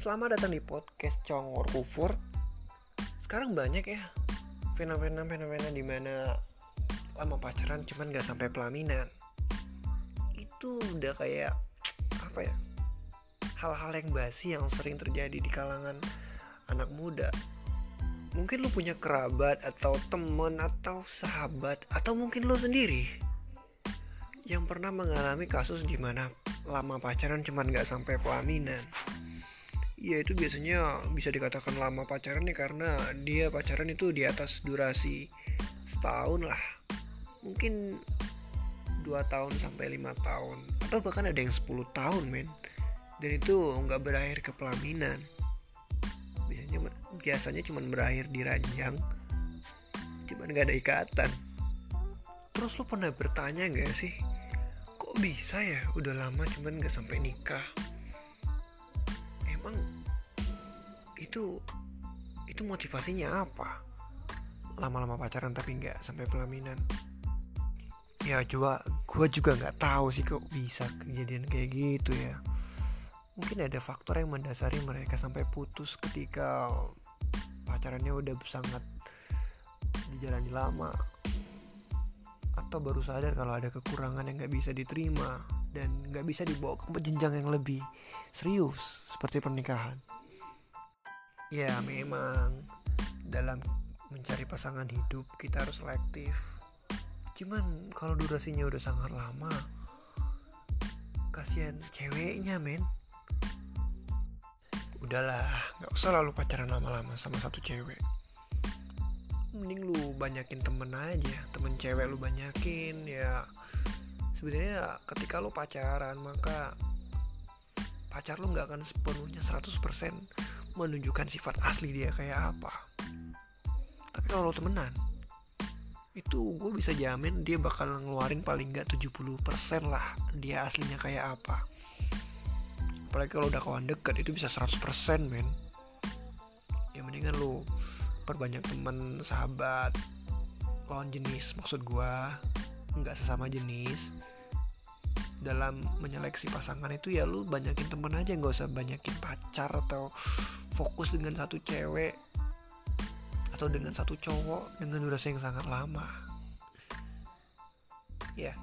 Selamat datang di podcast Congor Kufur. Sekarang banyak ya fenomena-fenomena di mana lama pacaran cuman gak sampai pelaminan. Itu udah kayak apa ya? Hal-hal yang basi yang sering terjadi di kalangan anak muda. Mungkin lu punya kerabat atau temen atau sahabat atau mungkin lu sendiri yang pernah mengalami kasus di mana lama pacaran cuman gak sampai pelaminan ya itu biasanya bisa dikatakan lama pacaran nih karena dia pacaran itu di atas durasi setahun lah. Mungkin dua tahun sampai lima tahun atau bahkan ada yang 10 tahun men. Dan itu nggak berakhir ke pelaminan. Biasanya biasanya cuma berakhir di ranjang. Cuman nggak ada ikatan. Terus lo pernah bertanya nggak sih kok bisa ya? Udah lama cuman nggak sampai nikah emang itu itu motivasinya apa? Lama-lama pacaran tapi nggak sampai pelaminan. Ya juga gue juga nggak tahu sih kok bisa kejadian kayak gitu ya. Mungkin ada faktor yang mendasari mereka sampai putus ketika pacarannya udah sangat dijalani lama atau baru sadar kalau ada kekurangan yang nggak bisa diterima dan nggak bisa dibawa ke jenjang yang lebih serius seperti pernikahan. Ya memang dalam mencari pasangan hidup kita harus selektif. Cuman kalau durasinya udah sangat lama, kasihan ceweknya men. Udahlah, nggak usah lalu pacaran lama-lama sama satu cewek. Mending lu banyakin temen aja, temen cewek lu banyakin ya. Sebenarnya ketika lo pacaran maka pacar lo nggak akan sepenuhnya 100% menunjukkan sifat asli dia kayak apa. Tapi kalau lo temenan itu gue bisa jamin dia bakal ngeluarin paling nggak 70% lah dia aslinya kayak apa. Apalagi kalau udah kawan deket itu bisa 100% men. Ya mendingan lo perbanyak teman sahabat lawan jenis maksud gue nggak sesama jenis. Dalam menyeleksi pasangan itu ya lu banyakin temen aja nggak usah banyakin pacar atau fokus dengan satu cewek atau dengan satu cowok dengan durasi yang sangat lama. Ya